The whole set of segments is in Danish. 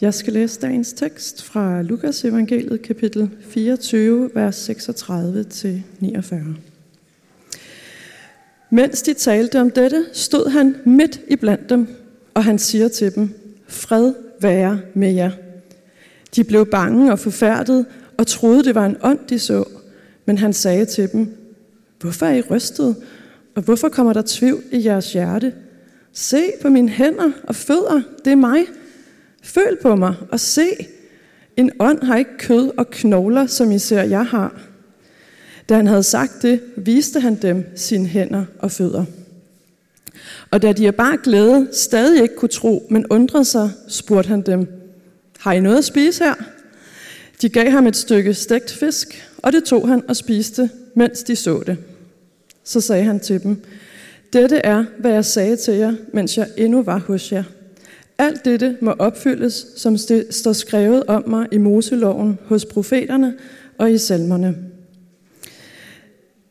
Jeg skal læse dagens tekst fra Lukas evangeliet kapitel 24, vers 36-49. Mens de talte om dette, stod han midt i blandt dem, og han siger til dem, fred være med jer. De blev bange og forfærdet og troede, det var en ånd, de så. Men han sagde til dem, hvorfor er I rystet, og hvorfor kommer der tvivl i jeres hjerte? Se på mine hænder og fødder, det er mig. Føl på mig og se. En ånd har ikke kød og knogler, som I ser, jeg har. Da han havde sagt det, viste han dem sine hænder og fødder. Og da de af bare glæde stadig ikke kunne tro, men undrede sig, spurgte han dem, har I noget at spise her? De gav ham et stykke stegt fisk, og det tog han og spiste, mens de så det. Så sagde han til dem, dette er, hvad jeg sagde til jer, mens jeg endnu var hos jer. Alt dette må opfyldes, som står skrevet om mig i Moseloven, hos profeterne og i salmerne.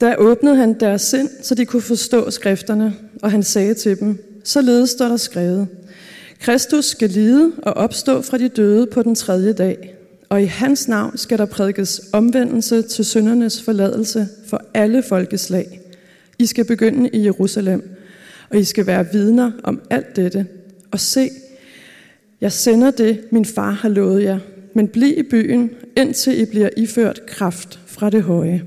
Da åbnede han deres sind, så de kunne forstå skrifterne, og han sagde til dem, således står der skrevet, Kristus skal lide og opstå fra de døde på den tredje dag, og i hans navn skal der prædikes omvendelse til syndernes forladelse for alle folkeslag. I skal begynde i Jerusalem, og I skal være vidner om alt dette. Og se, jeg sender det, min far har lovet jer, men bliv i byen, indtil I bliver iført kraft fra det høje.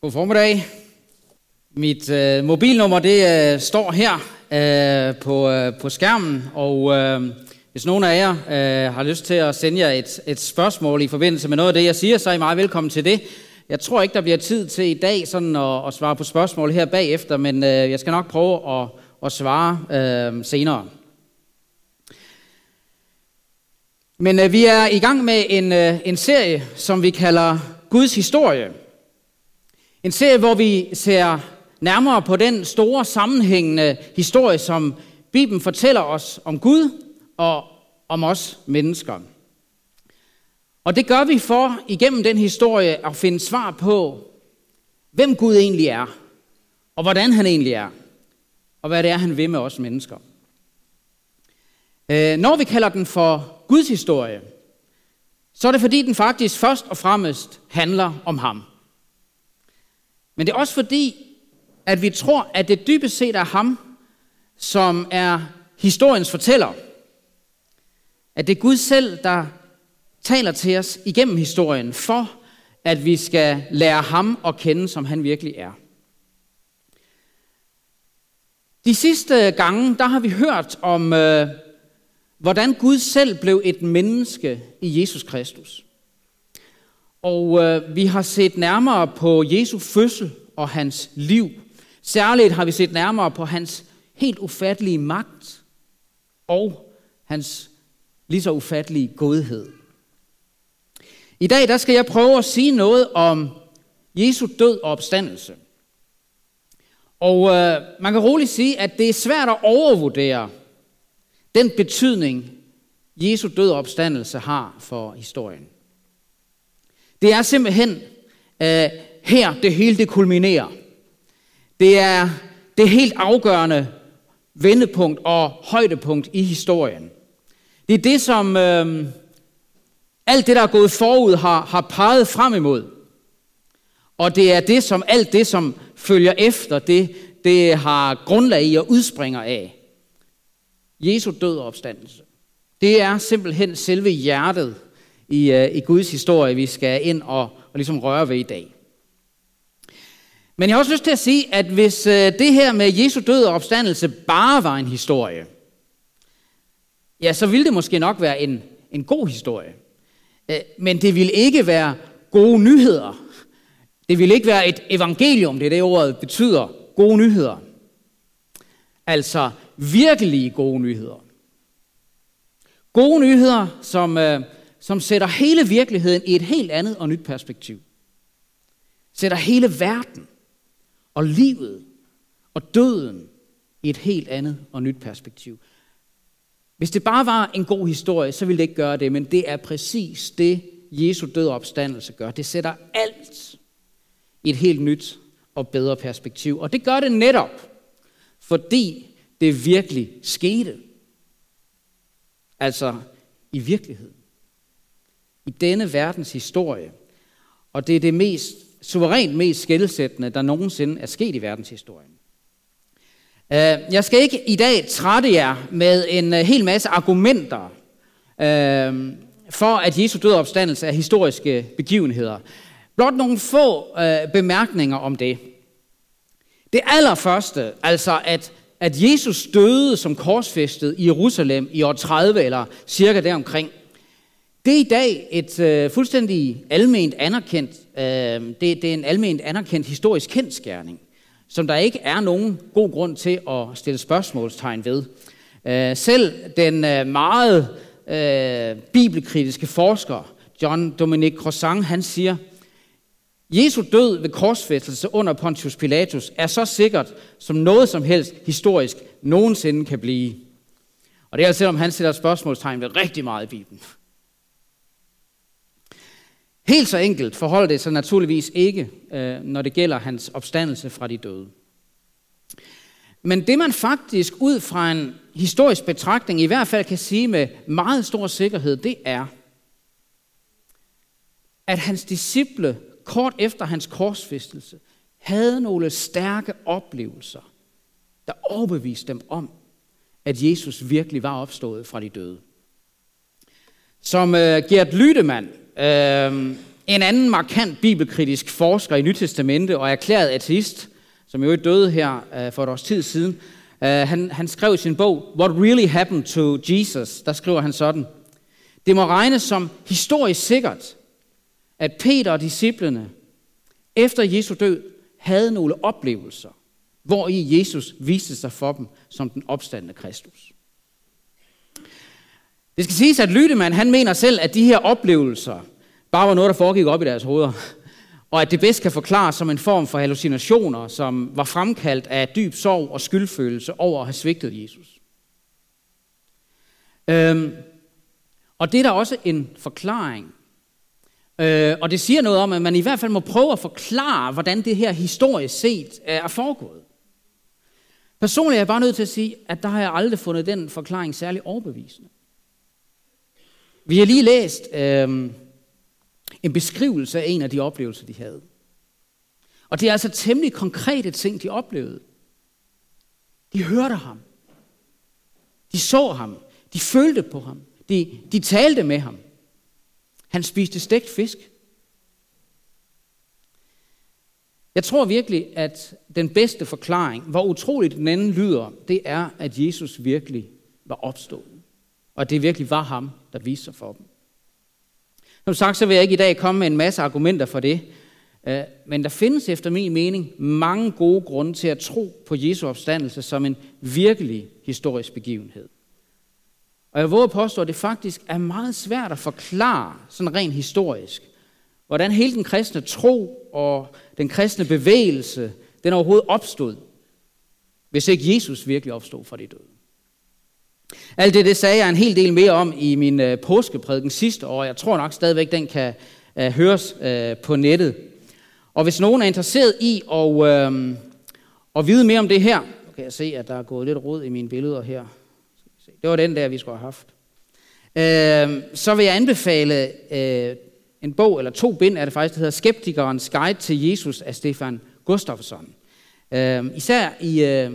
God formiddag. Mit øh, mobilnummer det øh, står her øh, på, øh, på skærmen, og øh, hvis nogen af jer øh, har lyst til at sende jer et, et spørgsmål i forbindelse med noget af det, jeg siger, så er I meget velkommen til det. Jeg tror ikke, der bliver tid til i dag sådan at, at svare på spørgsmål her bagefter, men øh, jeg skal nok prøve at, at svare øh, senere. Men øh, vi er i gang med en, øh, en serie, som vi kalder Guds historie. En serie, hvor vi ser nærmere på den store sammenhængende historie, som Bibelen fortæller os om Gud og om os mennesker. Og det gør vi for igennem den historie at finde svar på, hvem Gud egentlig er, og hvordan han egentlig er, og hvad det er, han vil med os mennesker. Øh, når vi kalder den for Guds historie, så er det fordi, den faktisk først og fremmest handler om ham. Men det er også fordi, at vi tror, at det dybest set er ham, som er historiens fortæller. At det er Gud selv, der taler til os igennem historien, for at vi skal lære ham at kende, som han virkelig er. De sidste gange, der har vi hørt om, øh, hvordan Gud selv blev et menneske i Jesus Kristus. Og øh, vi har set nærmere på Jesu fødsel og hans liv. Særligt har vi set nærmere på hans helt ufattelige magt og hans lige så ufattelige godhed. I dag der skal jeg prøve at sige noget om Jesu død og opstandelse. Og øh, man kan roligt sige, at det er svært at overvurdere den betydning, Jesu død og opstandelse har for historien. Det er simpelthen øh, her, det hele det kulminerer. Det er det helt afgørende vendepunkt og højdepunkt i historien. Det er det, som øh, alt det, der er gået forud, har, har peget frem imod. Og det er det, som alt det, som følger efter, det, det har grundlag i og udspringer af. Jesu død og opstandelse. Det er simpelthen selve hjertet i, øh, i Guds historie, vi skal ind og, og ligesom røre ved i dag. Men jeg har også lyst til at sige, at hvis øh, det her med Jesu død og opstandelse bare var en historie, ja, så ville det måske nok være en, en god historie. Øh, men det ville ikke være gode nyheder. Det ville ikke være et evangelium, det er det ordet betyder, gode nyheder. Altså virkelige gode nyheder. Gode nyheder, som, øh, som sætter hele virkeligheden i et helt andet og nyt perspektiv. Sætter hele verden og livet og døden i et helt andet og nyt perspektiv. Hvis det bare var en god historie, så ville det ikke gøre det, men det er præcis det, Jesu død og opstandelse gør. Det sætter alt i et helt nyt og bedre perspektiv. Og det gør det netop, fordi det virkelig skete. Altså i virkeligheden. I denne verdens historie. Og det er det mest, suverænt mest skældsættende, der nogensinde er sket i verdenshistorien. Øh, jeg skal ikke i dag trætte jer med en øh, hel masse argumenter øh, for, at Jesu død og opstandelse er historiske begivenheder. Blot nogle få bemærkninger om det. Det allerførste, altså at, at Jesus døde som korsfæstet i Jerusalem i år 30 eller cirka deromkring, det er i dag et øh, fuldstændig alment anerkendt, øh, det, det er en alment anerkendt historisk kendskærning som der ikke er nogen god grund til at stille spørgsmålstegn ved. Øh, selv den øh, meget øh, bibelkritiske forsker, John Dominic Croissant, han siger, Jesu død ved korsfæstelse under Pontius Pilatus er så sikkert, som noget som helst historisk nogensinde kan blive. Og det er altså, selvom han sætter spørgsmålstegn ved rigtig meget i Bibelen. Helt så enkelt forholder det sig naturligvis ikke, øh, når det gælder hans opstandelse fra de døde. Men det man faktisk ud fra en historisk betragtning i hvert fald kan sige med meget stor sikkerhed, det er, at hans disciple kort efter hans korsfæstelse havde nogle stærke oplevelser, der overbeviste dem om, at Jesus virkelig var opstået fra de døde. Som uh, Gert Lydemann, uh, øh, en anden markant bibelkritisk forsker i Nytestamente og erklæret ateist, som jo døde her uh, for et års tid siden, uh, han, han skrev i sin bog, What Really Happened to Jesus, der skriver han sådan, det må regnes som historisk sikkert, at Peter og disciplene efter Jesu død havde nogle oplevelser, hvor i Jesus viste sig for dem som den opstandende Kristus. Det skal siges, at Lydemann han mener selv, at de her oplevelser bare var noget, der foregik op i deres hoveder, og at det bedst kan forklares som en form for hallucinationer, som var fremkaldt af dyb sorg og skyldfølelse over at have svigtet Jesus. Øhm, og det er der også en forklaring. Øh, og det siger noget om, at man i hvert fald må prøve at forklare, hvordan det her historisk set øh, er foregået. Personligt er jeg bare nødt til at sige, at der har jeg aldrig fundet den forklaring særlig overbevisende. Vi har lige læst øh, en beskrivelse af en af de oplevelser, de havde. Og det er altså temmelig konkrete ting, de oplevede. De hørte ham. De så ham. De følte på ham. De, de talte med ham. Han spiste stegt fisk. Jeg tror virkelig, at den bedste forklaring, hvor utroligt den anden lyder, det er, at Jesus virkelig var opstået. Og at det virkelig var ham, der viste sig for dem. Som sagt, så vil jeg ikke i dag komme med en masse argumenter for det. Øh, men der findes efter min mening mange gode grunde til at tro på Jesu opstandelse som en virkelig historisk begivenhed. Og jeg våger påstå, at det faktisk er meget svært at forklare, sådan rent historisk, hvordan hele den kristne tro og den kristne bevægelse, den overhovedet opstod, hvis ikke Jesus virkelig opstod fra de døde. Alt det, det sagde jeg en hel del mere om i min øh, påskeprædiken sidste år. Jeg tror nok stadigvæk, den kan øh, høres øh, på nettet. Og hvis nogen er interesseret i at, øh, at vide mere om det her, kan jeg se, at der er gået lidt rod i mine billeder her. Det var den der, vi skulle have haft. Øh, så vil jeg anbefale øh, en bog, eller to bind er det faktisk, der hedder Skeptikerens Guide til Jesus af Stefan Gustafsson. Øh, især i, øh,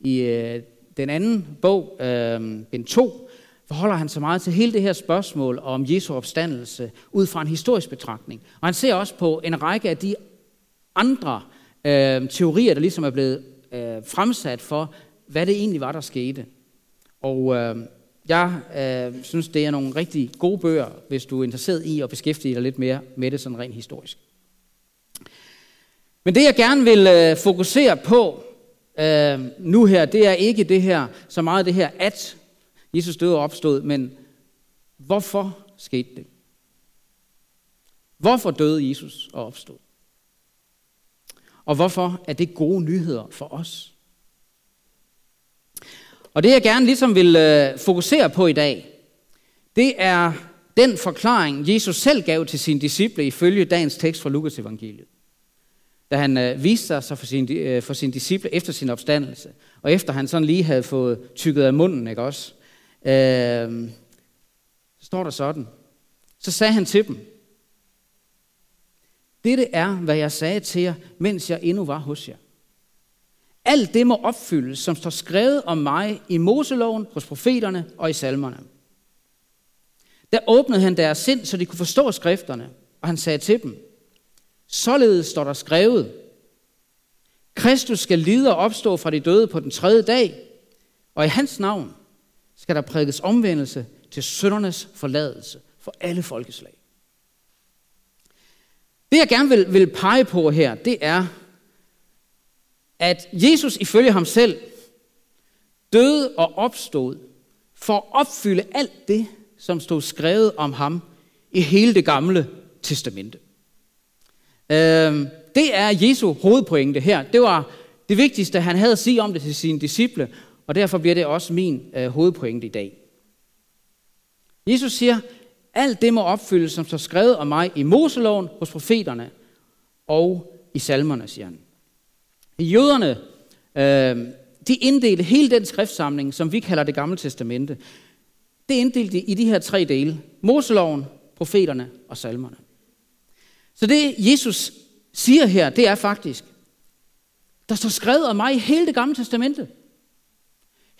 i øh, den anden bog, øh, bind 2, forholder han sig meget til hele det her spørgsmål om Jesu opstandelse ud fra en historisk betragtning. Og han ser også på en række af de andre øh, teorier, der ligesom er blevet øh, fremsat for, hvad det egentlig var, der skete. Og øh, jeg øh, synes, det er nogle rigtig gode bøger, hvis du er interesseret i at beskæftige dig lidt mere med det sådan rent historisk. Men det, jeg gerne vil øh, fokusere på øh, nu her, det er ikke det her, så meget det her, at Jesus døde og opstod, men hvorfor skete det? Hvorfor døde Jesus og opstod? Og hvorfor er det gode nyheder for os? Og det jeg gerne ligesom vil øh, fokusere på i dag, det er den forklaring, Jesus selv gav til sine disciple ifølge dagens tekst fra Lukas evangeliet. Da han øh, viste sig for sin, øh, for sin disciple efter sin opstandelse, og efter han sådan lige havde fået tykket af munden, ikke også? Øh, står der sådan. Så sagde han til dem, dette er, hvad jeg sagde til jer, mens jeg endnu var hos jer. Alt det må opfyldes, som står skrevet om mig i Moseloven, hos profeterne og i salmerne. Der åbnede han deres sind, så de kunne forstå skrifterne, og han sagde til dem, således står der skrevet, Kristus skal lide og opstå fra de døde på den tredje dag, og i hans navn skal der prædikes omvendelse til søndernes forladelse for alle folkeslag. Det jeg gerne vil, vil pege på her, det er, at Jesus ifølge ham selv døde og opstod for at opfylde alt det, som stod skrevet om ham i hele det gamle testamente. Øhm, det er Jesu hovedpointe her. Det var det vigtigste, han havde at sige om det til sine disciple, og derfor bliver det også min øh, hovedpointe i dag. Jesus siger, alt det må opfyldes, som står skrevet om mig i Moseloven, hos profeterne og i salmerne, siger han. Jøderne, øh, de inddelte hele den skriftsamling, som vi kalder det gamle testamente, det inddelte de i de her tre dele. Moseloven, profeterne og salmerne. Så det Jesus siger her, det er faktisk, der står skrevet om mig i hele det gamle testamente.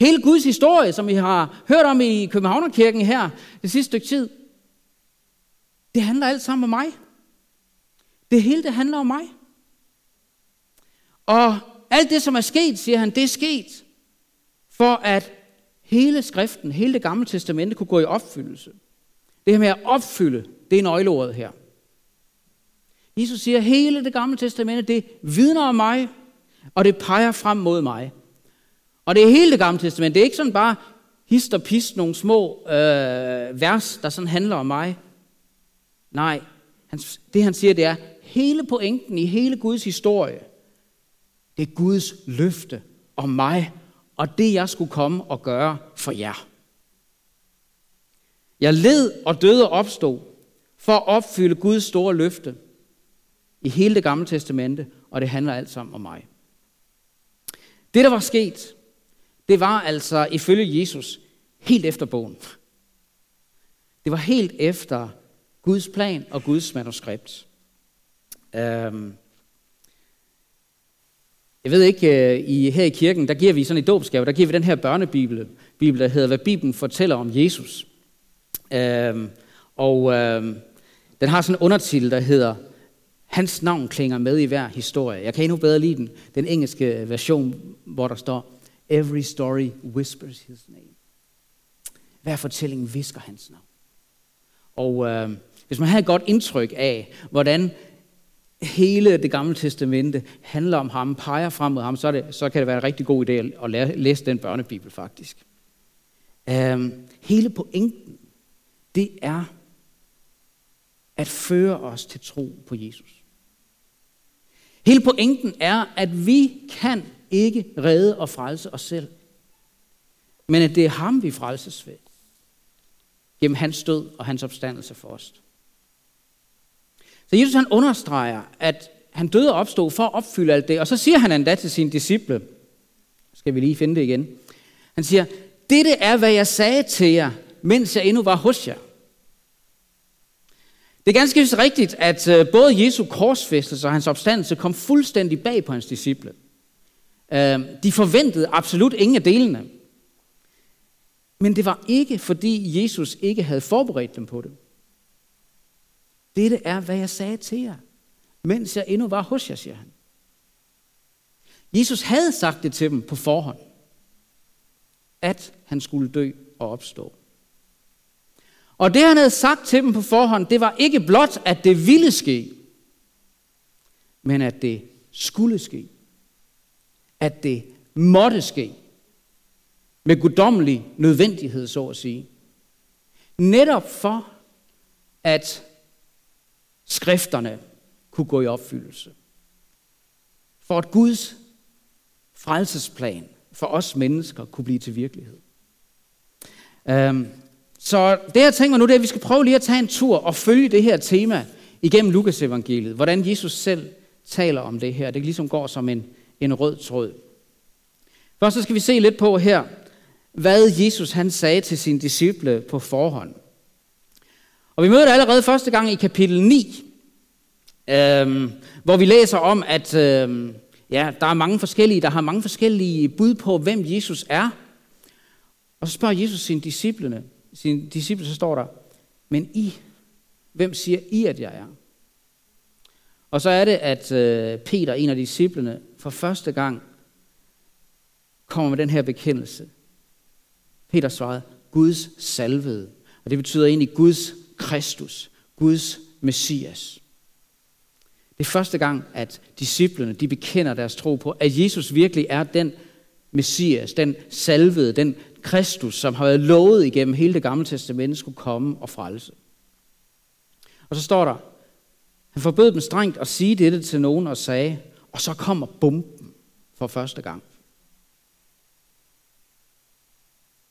Hele Guds historie, som vi har hørt om i Københavnerkirken her det sidste stykke tid, det handler alt sammen om mig. Det hele, det handler om mig. Og alt det, som er sket, siger han, det er sket for at hele skriften, hele det gamle testamente kunne gå i opfyldelse. Det her med at opfylde, det er nøgleordet her. Jesus siger, hele det gamle testamente, det vidner om mig, og det peger frem mod mig. Og det er hele det gamle testamente. Det er ikke sådan bare hist og pist nogle små øh, vers, der sådan handler om mig. Nej, han, det han siger, det er, hele pointen i hele Guds historie, det er Guds løfte om mig, og det jeg skulle komme og gøre for jer. Jeg led og døde og opstod for at opfylde Guds store løfte i hele det gamle testamente, og det handler alt sammen om mig. Det, der var sket, det var altså ifølge Jesus helt efter bogen. Det var helt efter Guds plan og Guds manuskript. Øhm, jeg ved ikke, øh, i, her i kirken, der giver vi sådan et dåbsgave, der giver vi den her børnebibel, bibel, der hedder, hvad Bibelen fortæller om Jesus. Øhm, og øhm, den har sådan en undertitel, der hedder, Hans navn klinger med i hver historie. Jeg kan endnu bedre lide den, den engelske øh, version, hvor der står, Every story whispers his name. Hver fortælling visker hans navn. Og øh, hvis man har et godt indtryk af, hvordan hele det gamle testamente handler om ham, peger frem mod ham, så, det, så kan det være en rigtig god idé at læ- læse den børnebibel faktisk. Øh, hele pointen, det er at føre os til tro på Jesus. Hele pointen er, at vi kan ikke redde og frelse os selv. Men at det er ham, vi frelses ved. Gennem hans død og hans opstandelse for os. Så Jesus han understreger, at han døde og opstod for at opfylde alt det. Og så siger han endda til sine disciple, skal vi lige finde det igen. Han siger, dette er, hvad jeg sagde til jer, mens jeg endnu var hos jer. Det er ganske rigtigt, at øh, både Jesu korsfæstelse og hans opstandelse kom fuldstændig bag på hans disciple. Øhm, de forventede absolut ingen af delene. Men det var ikke, fordi Jesus ikke havde forberedt dem på det. Dette er, hvad jeg sagde til jer, mens jeg endnu var hos jer, siger han. Jesus havde sagt det til dem på forhånd, at han skulle dø og opstå. Og det han havde sagt til dem på forhånd, det var ikke blot, at det ville ske, men at det skulle ske. At det måtte ske. Med guddommelig nødvendighed, så at sige. Netop for, at skrifterne kunne gå i opfyldelse. For at Guds frelsesplan for os mennesker kunne blive til virkelighed. Um, så det jeg tænker nu, det er, at vi skal prøve lige at tage en tur og følge det her tema igennem Lukas evangeliet. Hvordan Jesus selv taler om det her. Det ligesom går som en, en rød tråd. Først så skal vi se lidt på her, hvad Jesus han sagde til sine disciple på forhånd. Og vi møder det allerede første gang i kapitel 9, øhm, hvor vi læser om, at øhm, ja, der er mange forskellige, der har mange forskellige bud på, hvem Jesus er. Og så spørger Jesus sine disciplene, sine disciple, så står der, men I, hvem siger I, at jeg er? Og så er det, at øh, Peter, en af disciplene, for første gang kommer med den her bekendelse. Peter svarede, Guds salvede. Og det betyder egentlig Guds Kristus, Guds Messias. Det er første gang, at disciplene de bekender deres tro på, at Jesus virkelig er den Messias, den salvede, den Kristus, som har været lovet igennem hele det gamle testamente, skulle komme og frelse. Og så står der, han forbød dem strengt at sige dette til nogen og sagde, og så kommer bomben for første gang.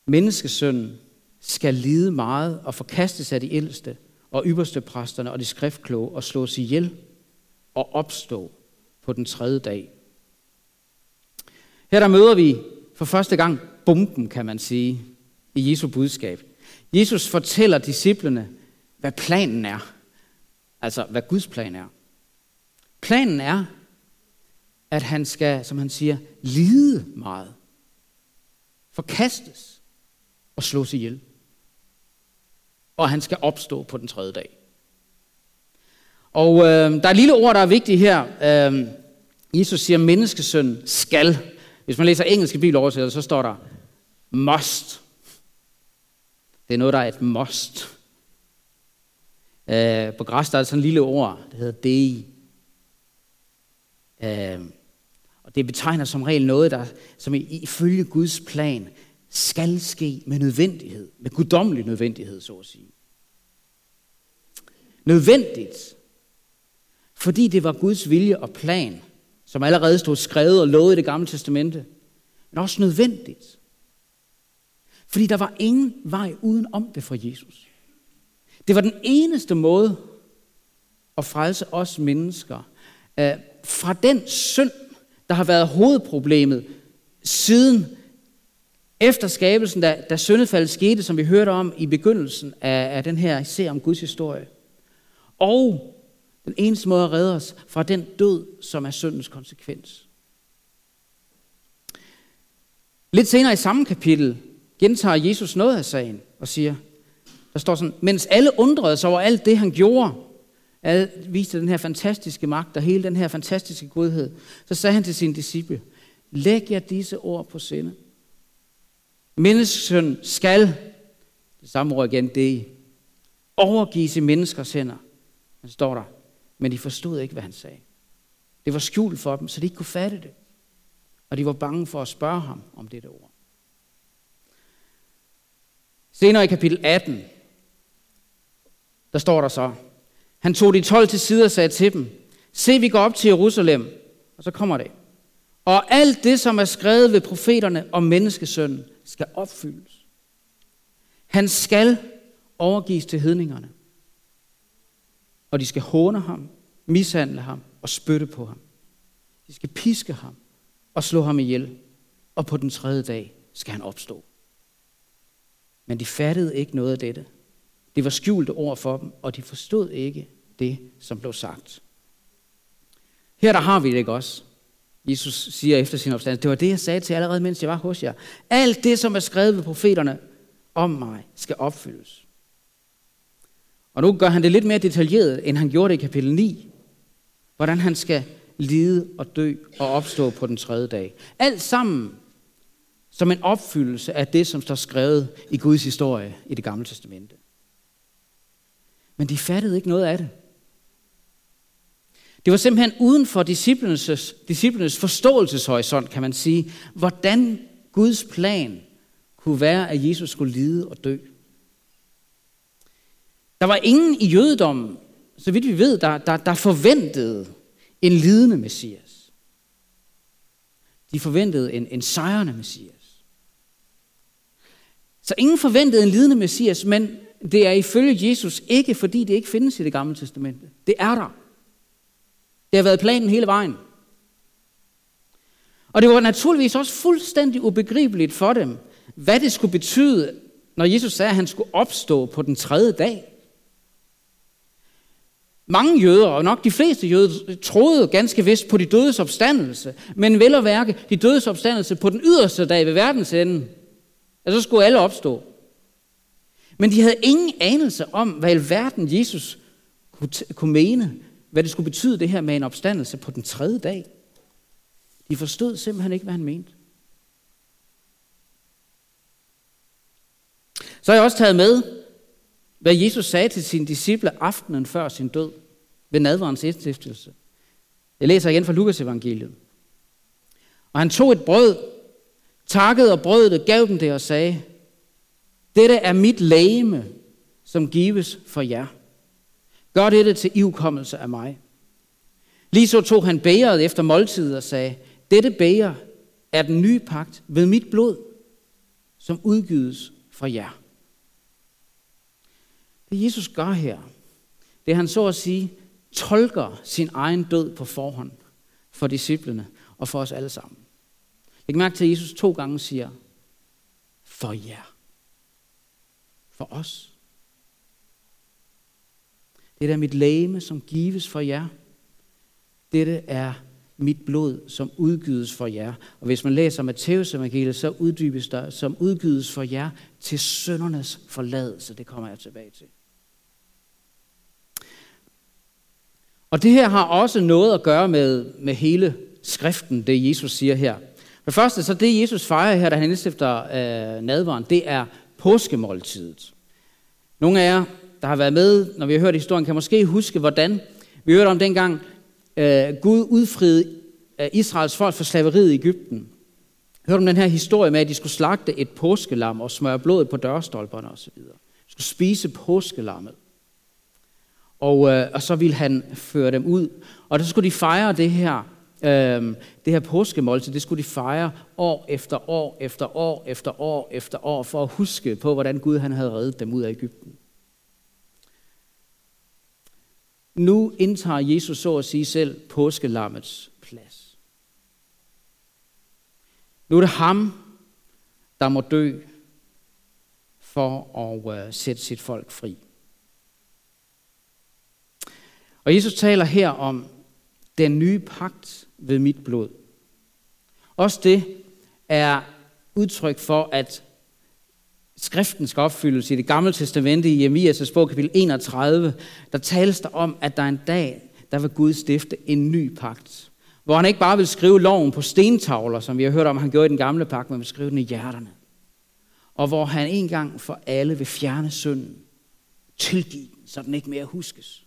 Menneskesønnen skal lide meget og forkastes af de ældste og ypperste præsterne og de skriftkloge og slås ihjel og opstå på den tredje dag. Her der møder vi for første gang bomben, kan man sige, i Jesu budskab. Jesus fortæller disciplene, hvad planen er. Altså, hvad Guds plan er. Planen er, at han skal, som han siger, lide meget. Forkastes og slås ihjel. Og han skal opstå på den tredje dag. Og øh, der er et lille ord, der er vigtigt her. Øh, Jesus siger, menneskesøn skal. Hvis man læser engelske bibeloversættelser, så står der must. Det er noget, der er et must. Øh, på græs der er sådan et lille ord, det hedder dei. Øh, og det betegner som regel noget, der som ifølge Guds plan skal ske med nødvendighed, med guddommelig nødvendighed, så at sige. Nødvendigt, fordi det var Guds vilje og plan, som allerede stod skrevet og lovet i det gamle testamente, men også nødvendigt. Fordi der var ingen vej uden om det for Jesus. Det var den eneste måde at frelse os mennesker øh, fra den synd, der har været hovedproblemet siden efter skabelsen, da, da syndefaldet skete, som vi hørte om i begyndelsen af, af den her serie om Guds historie. Og den eneste måde at redde os fra den død, som er syndens konsekvens. Lidt senere i samme kapitel gentager Jesus noget af sagen og siger, der står sådan, mens alle undrede sig over alt det, han gjorde, alle viste den her fantastiske magt og hele den her fantastiske godhed, så sagde han til sine disciple, læg jer disse ord på sinde. Menneskesøn skal, det samme ord igen, det overgives i menneskers hænder. Men står der, men de forstod ikke, hvad han sagde. Det var skjult for dem, så de ikke kunne fatte det. Og de var bange for at spørge ham om dette ord. Senere i kapitel 18, der står der så, han tog de 12 til side og sagde til dem, se vi går op til Jerusalem, og så kommer det. Og alt det, som er skrevet ved profeterne om menneskesønnen, skal opfyldes. Han skal overgives til hedningerne og de skal håne ham, mishandle ham og spytte på ham. De skal piske ham og slå ham ihjel, og på den tredje dag skal han opstå. Men de fattede ikke noget af dette. Det var skjulte ord for dem, og de forstod ikke det, som blev sagt. Her der har vi det ikke også. Jesus siger efter sin opstandelse, det var det, jeg sagde til allerede, mens jeg var hos jer. Alt det, som er skrevet ved profeterne om mig, skal opfyldes. Og nu gør han det lidt mere detaljeret, end han gjorde det i kapitel 9. Hvordan han skal lide og dø og opstå på den tredje dag. Alt sammen som en opfyldelse af det, som står skrevet i Guds historie i det gamle testamente. Men de fattede ikke noget af det. Det var simpelthen uden for disciplenes, disciplenes forståelseshorisont, kan man sige, hvordan Guds plan kunne være, at Jesus skulle lide og dø. Der var ingen i jødedommen, så vidt vi ved, der, der, der forventede en lidende messias. De forventede en, en sejrende messias. Så ingen forventede en lidende messias, men det er ifølge Jesus ikke, fordi det ikke findes i det gamle testamente. Det er der. Det har været planen hele vejen. Og det var naturligvis også fuldstændig ubegribeligt for dem, hvad det skulle betyde, når Jesus sagde, at han skulle opstå på den tredje dag. Mange jøder, og nok de fleste jøder, troede ganske vist på de dødes opstandelse, men vel at værke de dødes opstandelse på den yderste dag ved verdens ende. at så skulle alle opstå. Men de havde ingen anelse om, hvad i verden Jesus kunne, kunne mene, hvad det skulle betyde det her med en opstandelse på den tredje dag. De forstod simpelthen ikke, hvad han mente. Så har jeg også taget med, hvad Jesus sagde til sine disciple aftenen før sin død ved nadvarens indstiftelse. Jeg læser igen fra Lukas evangeliet. Og han tog et brød, takkede og brød det, gav dem det og sagde, dette er mit lægeme, som gives for jer. Gør dette til ivkommelse af mig. Lige så tog han bæret efter måltidet og sagde, dette bæger er den nye pagt ved mit blod, som udgives for jer. Det Jesus gør her, det han så at sige tolker sin egen død på forhånd for disciplene og for os alle sammen. Læg mærke til, at Jesus to gange siger, for jer. For os. Dette er mit lægeme, som gives for jer. Dette er mit blod, som udgydes for jer. Og hvis man læser Matteus evangeliet, så uddybes der, som udgydes for jer til søndernes forladelse. Det kommer jeg tilbage til. Og det her har også noget at gøre med, med hele skriften, det Jesus siger her. For det første, så det Jesus fejrer her, da han indstifter øh, nadvaren, det er påskemåltidet. Nogle af jer, der har været med, når vi har hørt historien, kan måske huske, hvordan vi hørte om dengang øh, Gud udfriede øh, Israels folk fra slaveriet i Ægypten. Hørte om den her historie med, at de skulle slagte et påskelam og smøre blodet på dørstolperne osv. De skulle spise påskelammet. Og, øh, og så ville han føre dem ud. Og så skulle de fejre det her, øh, det her påskemåltid. Det skulle de fejre år efter år efter år efter år efter år, for at huske på, hvordan Gud han havde reddet dem ud af Ægypten. Nu indtager Jesus så at sige selv påskelammets plads. Nu er det ham, der må dø for at øh, sætte sit folk fri. Og Jesus taler her om den nye pagt ved mit blod. Også det er udtryk for, at skriften skal opfyldes i det gamle testamente i Jeremias' bog kapitel 31. Der tales der om, at der er en dag, der vil Gud stifte en ny pagt. Hvor han ikke bare vil skrive loven på stentavler, som vi har hørt om, han gjorde i den gamle pagt, men vil skrive den i hjerterne. Og hvor han en gang for alle vil fjerne synden, tilgive den, så den ikke mere huskes.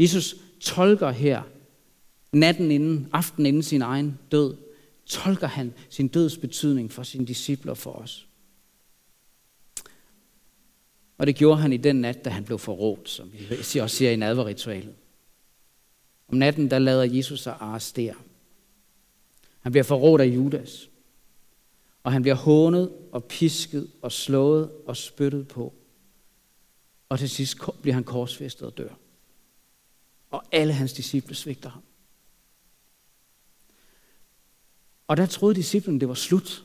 Jesus tolker her, natten inden, aftenen inden sin egen død, tolker han sin døds betydning for sine discipler for os. Og det gjorde han i den nat, da han blev forrådt, som vi også siger i nadverritualet. Om natten, der lader Jesus sig arrestere. Han bliver forrådt af Judas. Og han bliver hånet og pisket og slået og spyttet på. Og til sidst bliver han korsfæstet og dør og alle hans disciple svigter ham. Og der troede disciplen, det var slut.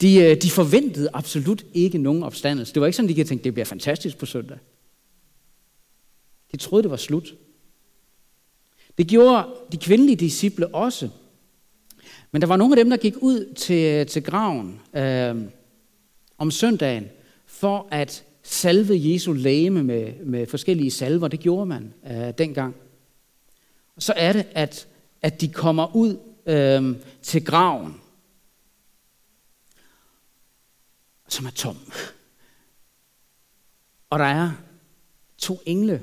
De, øh, de forventede absolut ikke nogen opstandelse. Det var ikke sådan, de kunne tænke, det bliver fantastisk på søndag. De troede, det var slut. Det gjorde de kvindelige disciple også. Men der var nogle af dem, der gik ud til, øh, til graven øh, om søndagen for at salve Jesu læme med, med forskellige salver. Det gjorde man øh, dengang. Og så er det, at, at de kommer ud øh, til graven, som er tom. Og der er to engle,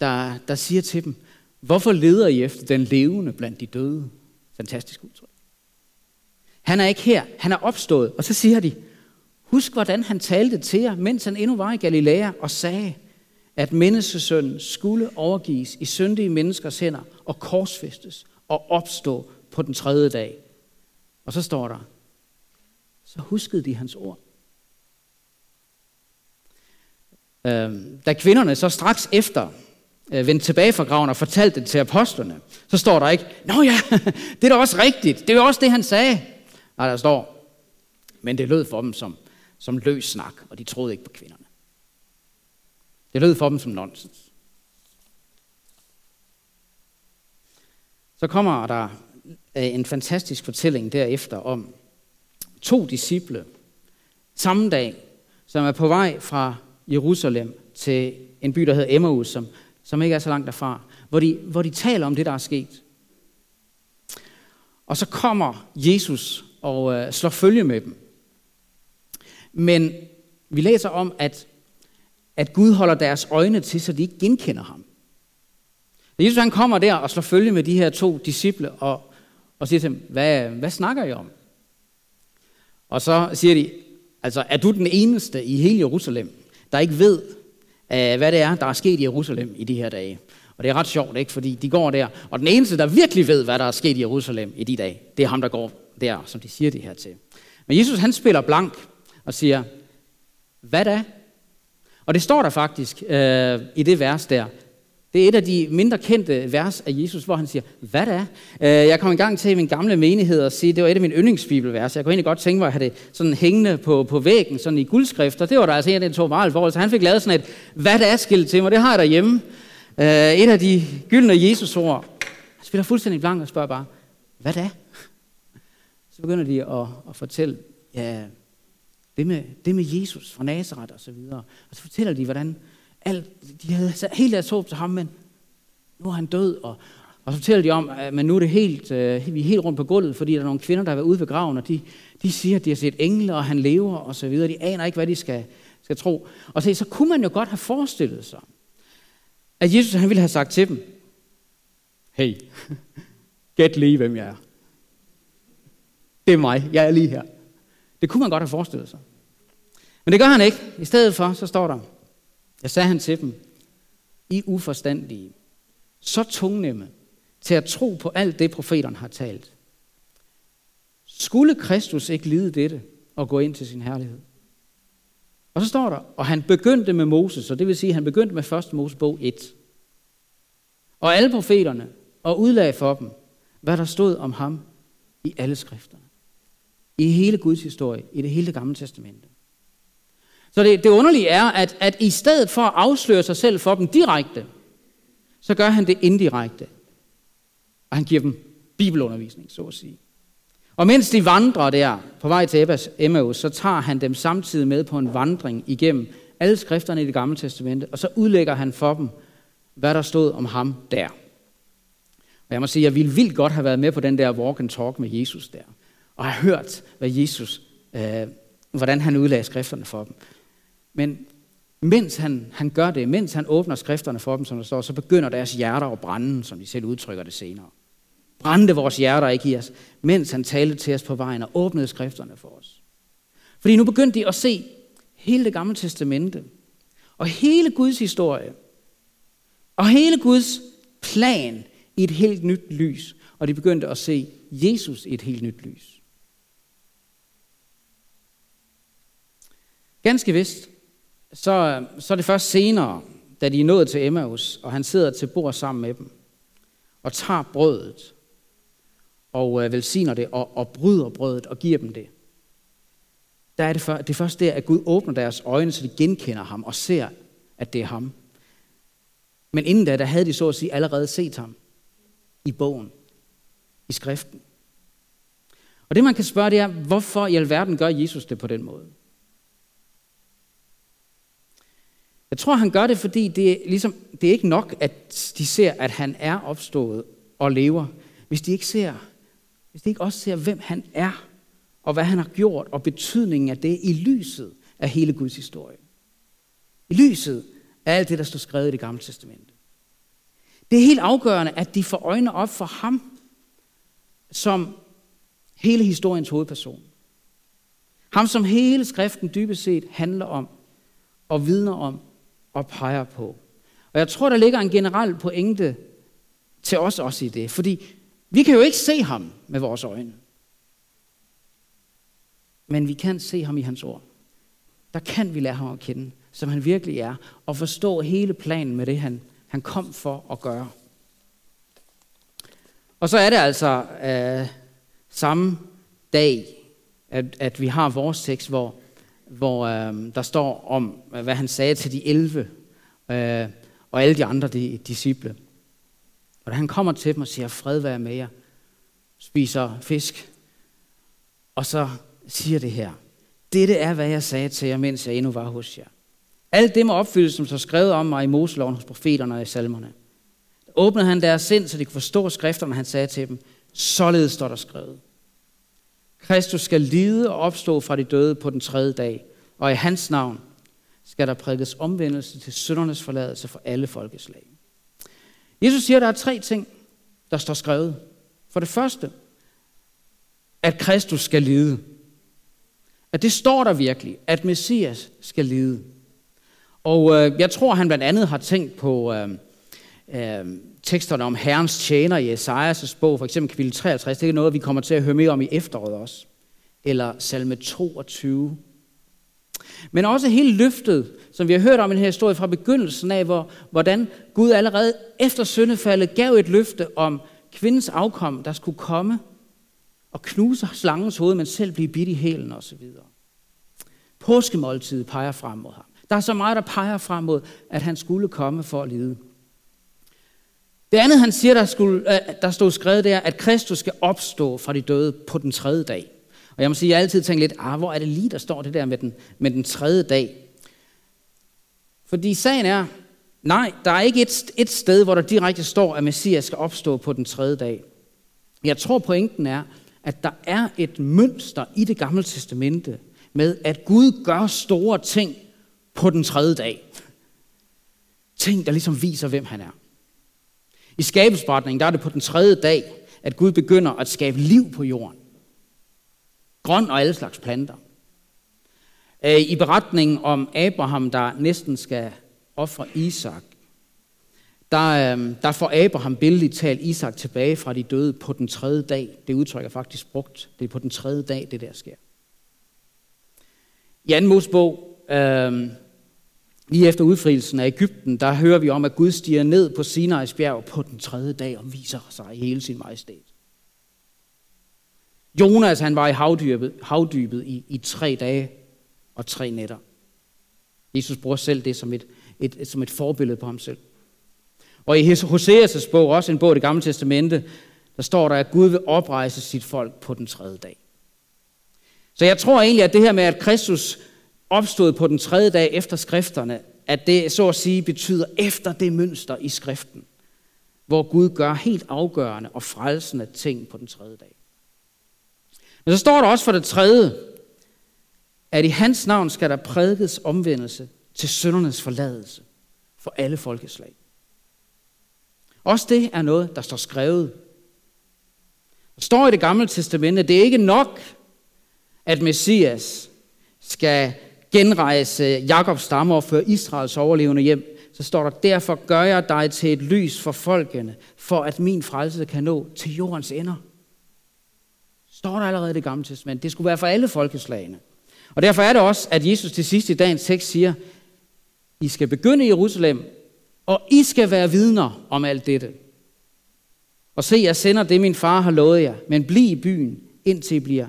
der, der siger til dem, hvorfor leder I efter den levende blandt de døde? Fantastisk udtryk. Han er ikke her, han er opstået. Og så siger de, Husk, hvordan han talte til jer, mens han endnu var i Galilea, og sagde, at menneskesønnen skulle overgives i syndige menneskers hænder og korsfæstes og opstå på den tredje dag. Og så står der, så huskede de hans ord. Øhm, da kvinderne så straks efter øh, vendte tilbage fra graven og fortalte det til apostlerne, så står der ikke, Nå ja, det er da også rigtigt, det er jo også det, han sagde. Nej, der står, men det lød for dem som, som løs snak, og de troede ikke på kvinderne. Det lød for dem som nonsens. Så kommer der øh, en fantastisk fortælling derefter om to disciple samme dag, som er på vej fra Jerusalem til en by, der hedder Emmaus, som, som ikke er så langt derfra, hvor de, hvor de taler om det, der er sket. Og så kommer Jesus og øh, slår følge med dem. Men vi læser om, at, at Gud holder deres øjne til, så de ikke genkender ham. Jesus han kommer der og slår følge med de her to disciple og, og siger til dem, hvad, hvad snakker I om? Og så siger de, altså er du den eneste i hele Jerusalem, der ikke ved, øh, hvad det er, der er sket i Jerusalem i de her dage? Og det er ret sjovt, ikke? fordi de går der, og den eneste, der virkelig ved, hvad der er sket i Jerusalem i de dage, det er ham, der går der, som de siger det her til. Men Jesus han spiller blank og siger, hvad da? Og det står der faktisk øh, i det vers der. Det er et af de mindre kendte vers af Jesus, hvor han siger, hvad da? Øh, jeg kom i gang til min gamle menighed og sige, det var et af mine yndlingsbibelvers. Jeg kunne egentlig godt tænke mig at have det sådan hængende på, på væggen, sådan i guldskrift. Og det var der altså en af den to meget Så han fik lavet sådan et, hvad da skilt til mig. Det har jeg derhjemme. Øh, et af de gyldne Jesus-ord. Han spiller fuldstændig blank og spørger bare, hvad da? Så begynder de at, at fortælle, ja, det med, det med Jesus fra Nazareth og så videre. Og så fortæller de, hvordan alt, de havde helt deres håb til ham, men nu er han død, og, og så fortæller de om, at men nu er det helt, øh, vi er helt rundt på gulvet, fordi der er nogle kvinder, der har været ude ved graven, og de, de siger, at de har set engle, og han lever, og så videre. De aner ikke, hvad de skal, skal tro. Og så, så kunne man jo godt have forestillet sig, at Jesus han ville have sagt til dem, hey, gæt lige, hvem jeg er. Det er mig, jeg er lige her. Det kunne man godt have forestillet sig. Men det gør han ikke. I stedet for, så står der, jeg sagde han til dem, I uforstandige, så tungnemme til at tro på alt det, profeterne har talt. Skulle Kristus ikke lide dette og gå ind til sin herlighed? Og så står der, og han begyndte med Moses, og det vil sige, at han begyndte med 1. Mosebog 1. Og alle profeterne, og udlagde for dem, hvad der stod om ham i alle skrifterne. I hele Guds historie, i det hele gamle testamente. Så det, det underlige er, at, at i stedet for at afsløre sig selv for dem direkte, så gør han det indirekte. Og han giver dem bibelundervisning, så at sige. Og mens de vandrer der på vej til Emmaus, så tager han dem samtidig med på en vandring igennem alle skrifterne i det gamle testamente, og så udlægger han for dem, hvad der stod om ham der. Og jeg må sige, jeg ville vildt godt have været med på den der walk and talk med Jesus der, og have hørt, hvad Jesus, øh, hvordan han udlagde skrifterne for dem. Men mens han, han gør det, mens han åbner skrifterne for dem, som der står, så begynder deres hjerter at brænde, som de selv udtrykker det senere. Brændte vores hjerter ikke i os, mens han talte til os på vejen og åbnede skrifterne for os. Fordi nu begyndte de at se hele det gamle testamente, og hele Guds historie, og hele Guds plan i et helt nyt lys. Og de begyndte at se Jesus i et helt nyt lys. Ganske vist, så, så er det først senere, da de er nået til Emmaus, og han sidder til bord sammen med dem, og tager brødet, og øh, velsigner det, og, og bryder brødet, og giver dem det. Der er det, for, det er først der, at Gud åbner deres øjne, så de genkender ham, og ser, at det er ham. Men inden da, der havde de så at sige allerede set ham i bogen, i skriften. Og det man kan spørge, det er, hvorfor i alverden gør Jesus det på den måde? Jeg tror, han gør det, fordi det er, ligesom, det er ikke nok, at de ser, at han er opstået og lever. Hvis de ikke ser, hvis de ikke også ser, hvem han er, og hvad han har gjort, og betydningen af det i lyset af hele Guds historie. I lyset af alt det, der står skrevet i det gamle testamente. Det er helt afgørende, at de får øjnene op for ham, som hele historiens hovedperson. Ham, som hele skriften dybest set handler om, og vidner om, og peger på. Og jeg tror, der ligger en generel pointe til os også i det, fordi vi kan jo ikke se ham med vores øjne. Men vi kan se ham i hans ord. Der kan vi lære ham at kende, som han virkelig er, og forstå hele planen med det, han, han kom for at gøre. Og så er det altså øh, samme dag, at, at vi har vores tekst, hvor hvor øh, der står om, øh, hvad han sagde til de 11, øh, og alle de andre de, disciple. Og da han kommer til dem og siger, fred være med jer, spiser fisk, og så siger det her, dette er, hvad jeg sagde til jer, mens jeg endnu var hos jer. Alt det må opfyldes, som så skrevet om mig i Moseloven hos profeterne og i salmerne. Da åbnede han deres sind, så de kunne forstå skrifterne, han sagde til dem, således står der skrevet. Kristus skal lide og opstå fra de døde på den tredje dag, og i hans navn skal der prædikes omvendelse til syndernes forladelse for alle folkeslag. Jesus siger, at der er tre ting, der står skrevet. For det første, at Kristus skal lide. At det står der virkelig, at Messias skal lide. Og øh, jeg tror, han blandt andet har tænkt på øh, øh, teksterne om Herrens tjener i Esajas' bog, for eksempel kapitel 53. Det er noget, vi kommer til at høre mere om i efteråret også. Eller salme 22. Men også hele løftet, som vi har hørt om i den her historie fra begyndelsen af, hvor, hvordan Gud allerede efter syndefaldet gav et løfte om kvindens afkom, der skulle komme og knuse slangens hoved, men selv blive bidt i hælen osv. Påskemåltidet peger frem mod ham. Der er så meget, der peger frem mod, at han skulle komme for at lide. Det andet, han siger, der, skulle, øh, der stod skrevet, der, at Kristus skal opstå fra de døde på den tredje dag. Og jeg må sige, at jeg altid tænker lidt, ah, hvor er det lige, der står det der med den, med den tredje dag? Fordi sagen er, nej, der er ikke et, et sted, hvor der direkte står, at Messias skal opstå på den tredje dag. Jeg tror, pointen er, at der er et mønster i det gamle testamente med, at Gud gør store ting på den tredje dag. Ting, der ligesom viser, hvem han er. I skabelsesberetningen, der er det på den tredje dag, at Gud begynder at skabe liv på jorden. Grøn og alle slags planter. Øh, I beretningen om Abraham, der næsten skal ofre Isak, der, øh, der får Abraham billedligt talt Isak tilbage fra de døde på den tredje dag. Det udtryk er faktisk brugt. Det er på den tredje dag, det der sker. I anden Mosebog, øh, lige efter udfrielsen af Ægypten, der hører vi om, at Gud stiger ned på Sinai's bjerg på den tredje dag og viser sig i hele sin majestæt. Jonas han var i havdybet, havdybet i, i tre dage og tre nætter. Jesus bruger selv det som et, et, et, som et forbillede på ham selv. Og i Hoseas' bog, også en bog i det gamle testamente, der står der, at Gud vil oprejse sit folk på den tredje dag. Så jeg tror egentlig, at det her med, at Kristus opstod på den tredje dag efter skrifterne, at det så at sige betyder efter det mønster i skriften, hvor Gud gør helt afgørende og frelsende ting på den tredje dag. Men så står der også for det tredje, at i hans navn skal der prædikes omvendelse til søndernes forladelse for alle folkeslag. Også det er noget, der står skrevet. Der står i det gamle testamente, det er ikke nok, at Messias skal genrejse Jakobs stamme og føre Israels overlevende hjem. Så står der, derfor gør jeg dig til et lys for folkene, for at min frelse kan nå til jordens ender. Står der allerede i det gamle testament. Det skulle være for alle folkeslagene. Og derfor er det også, at Jesus til sidst i dagens tekst siger, I skal begynde i Jerusalem, og I skal være vidner om alt dette. Og se, jeg sender det, min far har lovet jer, men bliv i byen, indtil I bliver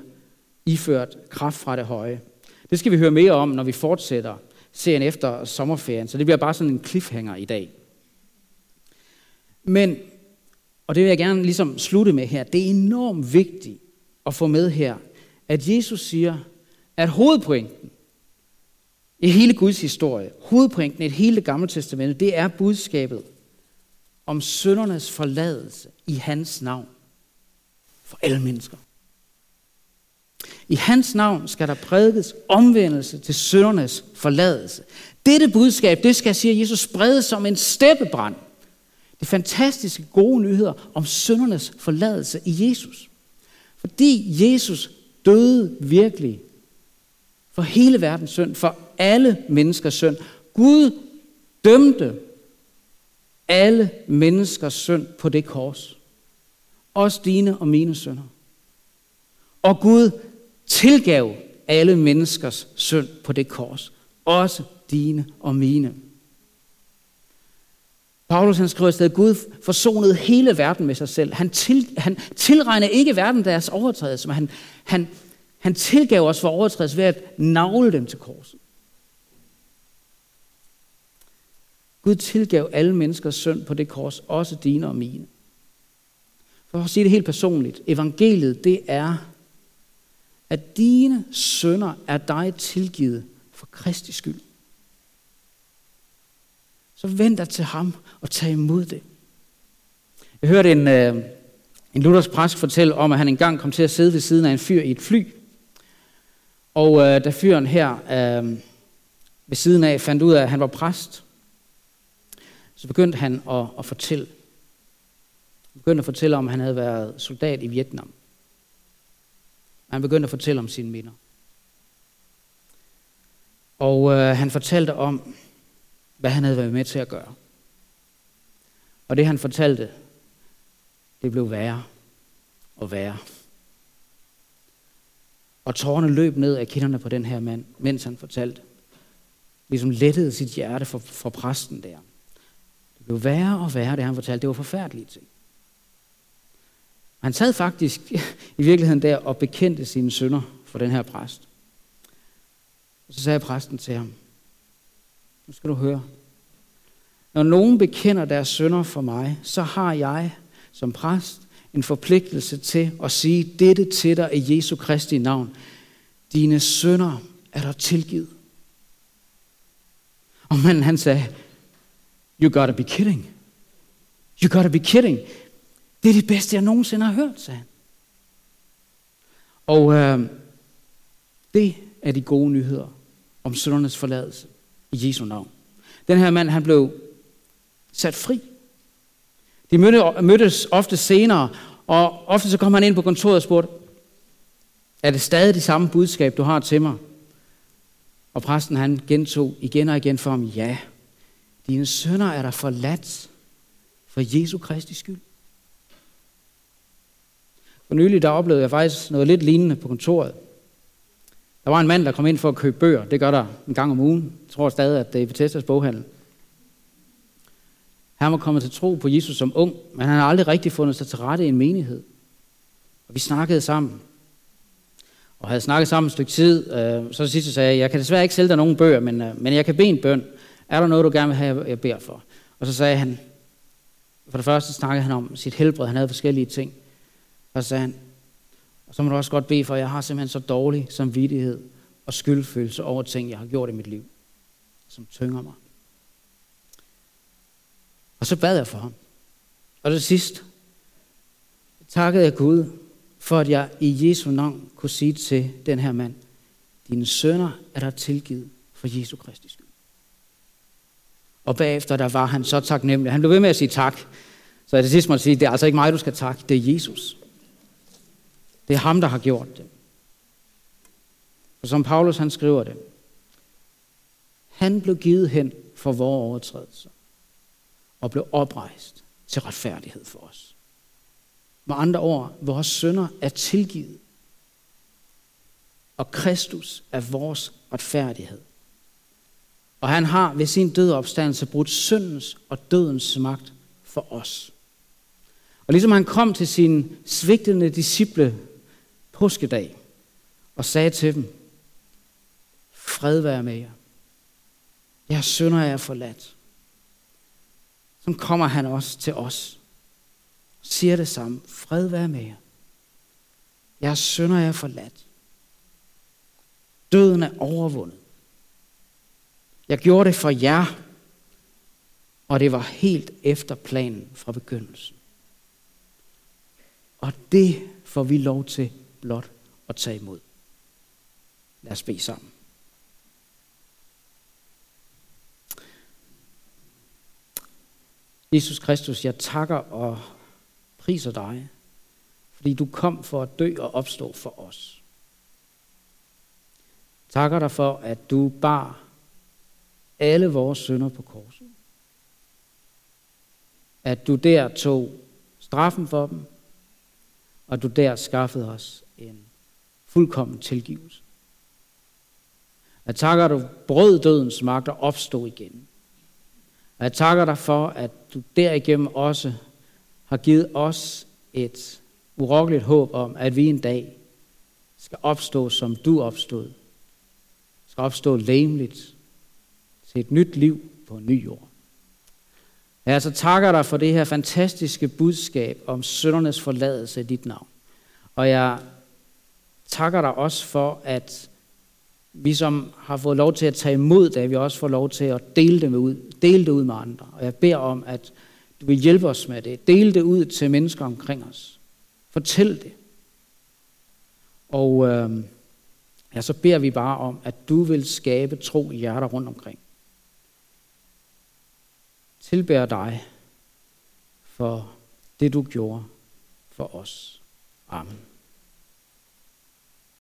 iført kraft fra det høje. Det skal vi høre mere om, når vi fortsætter serien efter sommerferien, så det bliver bare sådan en cliffhanger i dag. Men, og det vil jeg gerne ligesom slutte med her, det er enormt vigtigt at få med her, at Jesus siger, at hovedpointen i hele Guds historie, hovedpointen i hele gamle testamente, det er budskabet om søndernes forladelse i hans navn for alle mennesker. I hans navn skal der prædikes omvendelse til søndernes forladelse. Dette budskab, det skal, siger Jesus, spredes som en steppebrand. Det fantastiske gode nyheder om søndernes forladelse i Jesus. Fordi Jesus døde virkelig for hele verdens synd, for alle menneskers synd. Gud dømte alle menneskers synd på det kors. Også dine og mine synder. Og Gud tilgav alle menneskers synd på det kors. Også dine og mine. Paulus han skriver at Gud forsonede hele verden med sig selv. Han, til, han tilregnede ikke verden deres overtrædelse, men han, han, han tilgav os for overtrædelse ved at navle dem til korset. Gud tilgav alle menneskers synd på det kors, også dine og mine. For at sige det helt personligt, evangeliet det er, at dine sønder er dig tilgivet for Kristi skyld. Så vend dig til ham og tag imod det. Jeg hørte en, øh, en luthersk præst fortælle om, at han engang kom til at sidde ved siden af en fyr i et fly. Og øh, da fyren her øh, ved siden af fandt ud af, at han var præst, så begyndte han at, at fortælle. Han begyndte at fortælle om, at han havde været soldat i Vietnam. Han begyndte at fortælle om sine minder. Og øh, han fortalte om, hvad han havde været med til at gøre. Og det han fortalte, det blev værre og værre. Og tårerne løb ned af kinderne på den her mand, mens han fortalte. Ligesom lettede sit hjerte for, for præsten der. Det blev værre og værre, det han fortalte. Det var forfærdelige ting. Han sad faktisk i virkeligheden der og bekendte sine sønder for den her præst. Og så sagde præsten til ham, nu skal du høre. Når nogen bekender deres sønder for mig, så har jeg som præst en forpligtelse til at sige dette til dig i Jesu Kristi navn. Dine sønder er der tilgivet. Og manden han sagde, you gotta be kidding. You gotta be kidding. Det er det bedste, jeg nogensinde har hørt, sagde han. Og øh, det er de gode nyheder om søndernes forladelse i Jesu navn. Den her mand, han blev sat fri. De mødtes ofte senere, og ofte så kom han ind på kontoret og spurgte, er det stadig det samme budskab, du har til mig? Og præsten han gentog igen og igen for ham, ja, dine sønner er der forladt for Jesu Kristi skyld. For nylig der oplevede jeg faktisk noget lidt lignende på kontoret. Der var en mand, der kom ind for at købe bøger. Det gør der en gang om ugen. Jeg tror stadig, at det er Bethesdas boghandel. Han var kommet til tro på Jesus som ung, men han har aldrig rigtig fundet sig til rette i en menighed. Og vi snakkede sammen. Og havde snakket sammen et stykke tid. Øh, så sidst sagde jeg, jeg kan desværre ikke sælge dig nogen bøger, men, øh, men jeg kan bede en bøn. Er der noget, du gerne vil have, jeg beder for? Og så sagde han, for det første snakkede han om sit helbred. Han havde forskellige ting. Og så sagde han, og så må du også godt bede for, at jeg har simpelthen så dårlig samvittighed og skyldfølelse over ting, jeg har gjort i mit liv, som tynger mig. Og så bad jeg for ham. Og det sidst takkede jeg Gud for, at jeg i Jesu navn kunne sige til den her mand, dine sønner er der tilgivet for Jesu Kristi skyld. Og bagefter der var han så taknemmelig. Han blev ved med at sige tak. Så jeg til sidst måtte sige, det er altså ikke mig, du skal takke, det er Jesus. Det er ham, der har gjort det. Og som Paulus han skriver det, han blev givet hen for vores overtrædelser og blev oprejst til retfærdighed for os. Med andre ord, vores sønder er tilgivet, og Kristus er vores retfærdighed. Og han har ved sin død opstandelse brudt syndens og dødens magt for os. Og ligesom han kom til sine svigtende disciple påskedag og sagde til dem, fred være med jer. Jeg synder er forladt. Så kommer han også til os. Og siger det samme. Fred være med jer. Jeg synder er forladt. Døden er overvundet. Jeg gjorde det for jer, og det var helt efter planen fra begyndelsen. Og det får vi lov til blot at tage imod. Lad os bede sammen. Jesus Kristus, jeg takker og priser dig, fordi du kom for at dø og opstå for os. Takker dig for, at du bar alle vores synder på korset. At du der tog straffen for dem, og du der skaffede os en fuldkommen tilgivelse. Jeg takker, dig, du brød dødens magt og opstod igen. Og jeg takker dig for, at du derigennem også har givet os et urokkeligt håb om, at vi en dag skal opstå, som du opstod. Skal opstå læmeligt til et nyt liv på en ny jord. Jeg så takker dig for det her fantastiske budskab om søndernes forladelse i dit navn. Og jeg takker dig også for, at vi som har fået lov til at tage imod det, vi også får lov til at dele det, med ud, dele det ud med andre. Og jeg beder om, at du vil hjælpe os med det. Dele det ud til mennesker omkring os. Fortæl det. Og øh, ja, så beder vi bare om, at du vil skabe tro i hjerter rundt omkring. Tilbær dig for det, du gjorde for os. Amen.